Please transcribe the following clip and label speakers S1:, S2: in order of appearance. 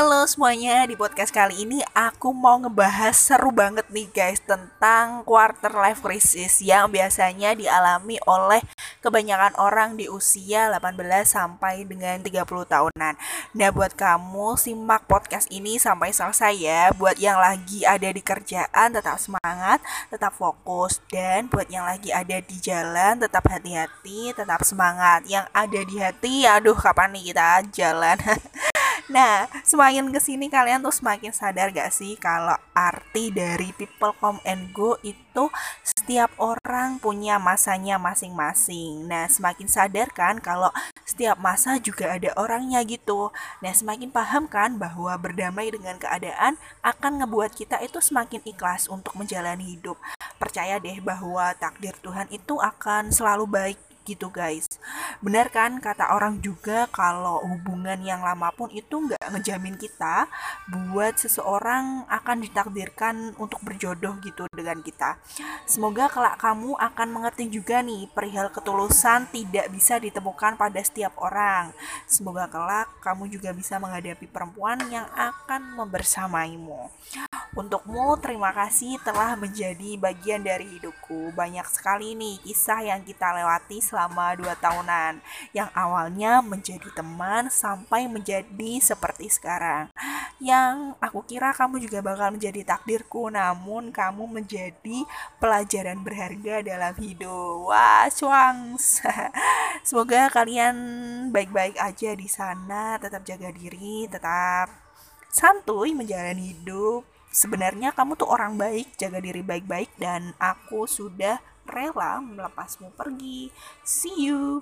S1: Halo semuanya, di podcast kali ini aku mau ngebahas seru banget nih guys tentang quarter life crisis yang biasanya dialami oleh kebanyakan orang di usia 18 sampai dengan 30 tahunan. Nah, buat kamu simak podcast ini sampai selesai ya. Buat yang lagi ada di kerjaan tetap semangat, tetap fokus dan buat yang lagi ada di jalan tetap hati-hati, tetap semangat. Yang ada di hati, aduh kapan nih kita jalan. Nah, semakin ke sini kalian tuh semakin sadar gak sih kalau arti dari people come and go itu setiap orang punya masanya masing-masing. Nah, semakin sadar kan kalau setiap masa juga ada orangnya gitu. Nah, semakin paham kan bahwa berdamai dengan keadaan akan ngebuat kita itu semakin ikhlas untuk menjalani hidup. Percaya deh bahwa takdir Tuhan itu akan selalu baik gitu guys. Benar kan kata orang juga kalau hubungan yang lama pun itu nggak ngejamin kita buat seseorang akan ditakdirkan untuk berjodoh gitu dengan kita. Semoga kelak kamu akan mengerti juga nih perihal ketulusan tidak bisa ditemukan pada setiap orang. Semoga kelak kamu juga bisa menghadapi perempuan yang akan membersamaimu Untukmu, terima kasih telah menjadi bagian dari hidupku. Banyak sekali nih kisah yang kita lewati selama dua tahunan. Yang awalnya menjadi teman sampai menjadi seperti sekarang. Yang aku kira kamu juga bakal menjadi takdirku, namun kamu menjadi pelajaran berharga dalam hidup. Wah, cuangs. Semoga kalian baik-baik aja di sana, tetap jaga diri, tetap santuy menjalani hidup sebenarnya kamu tuh orang baik, jaga diri baik-baik dan aku sudah rela melepasmu pergi. See you.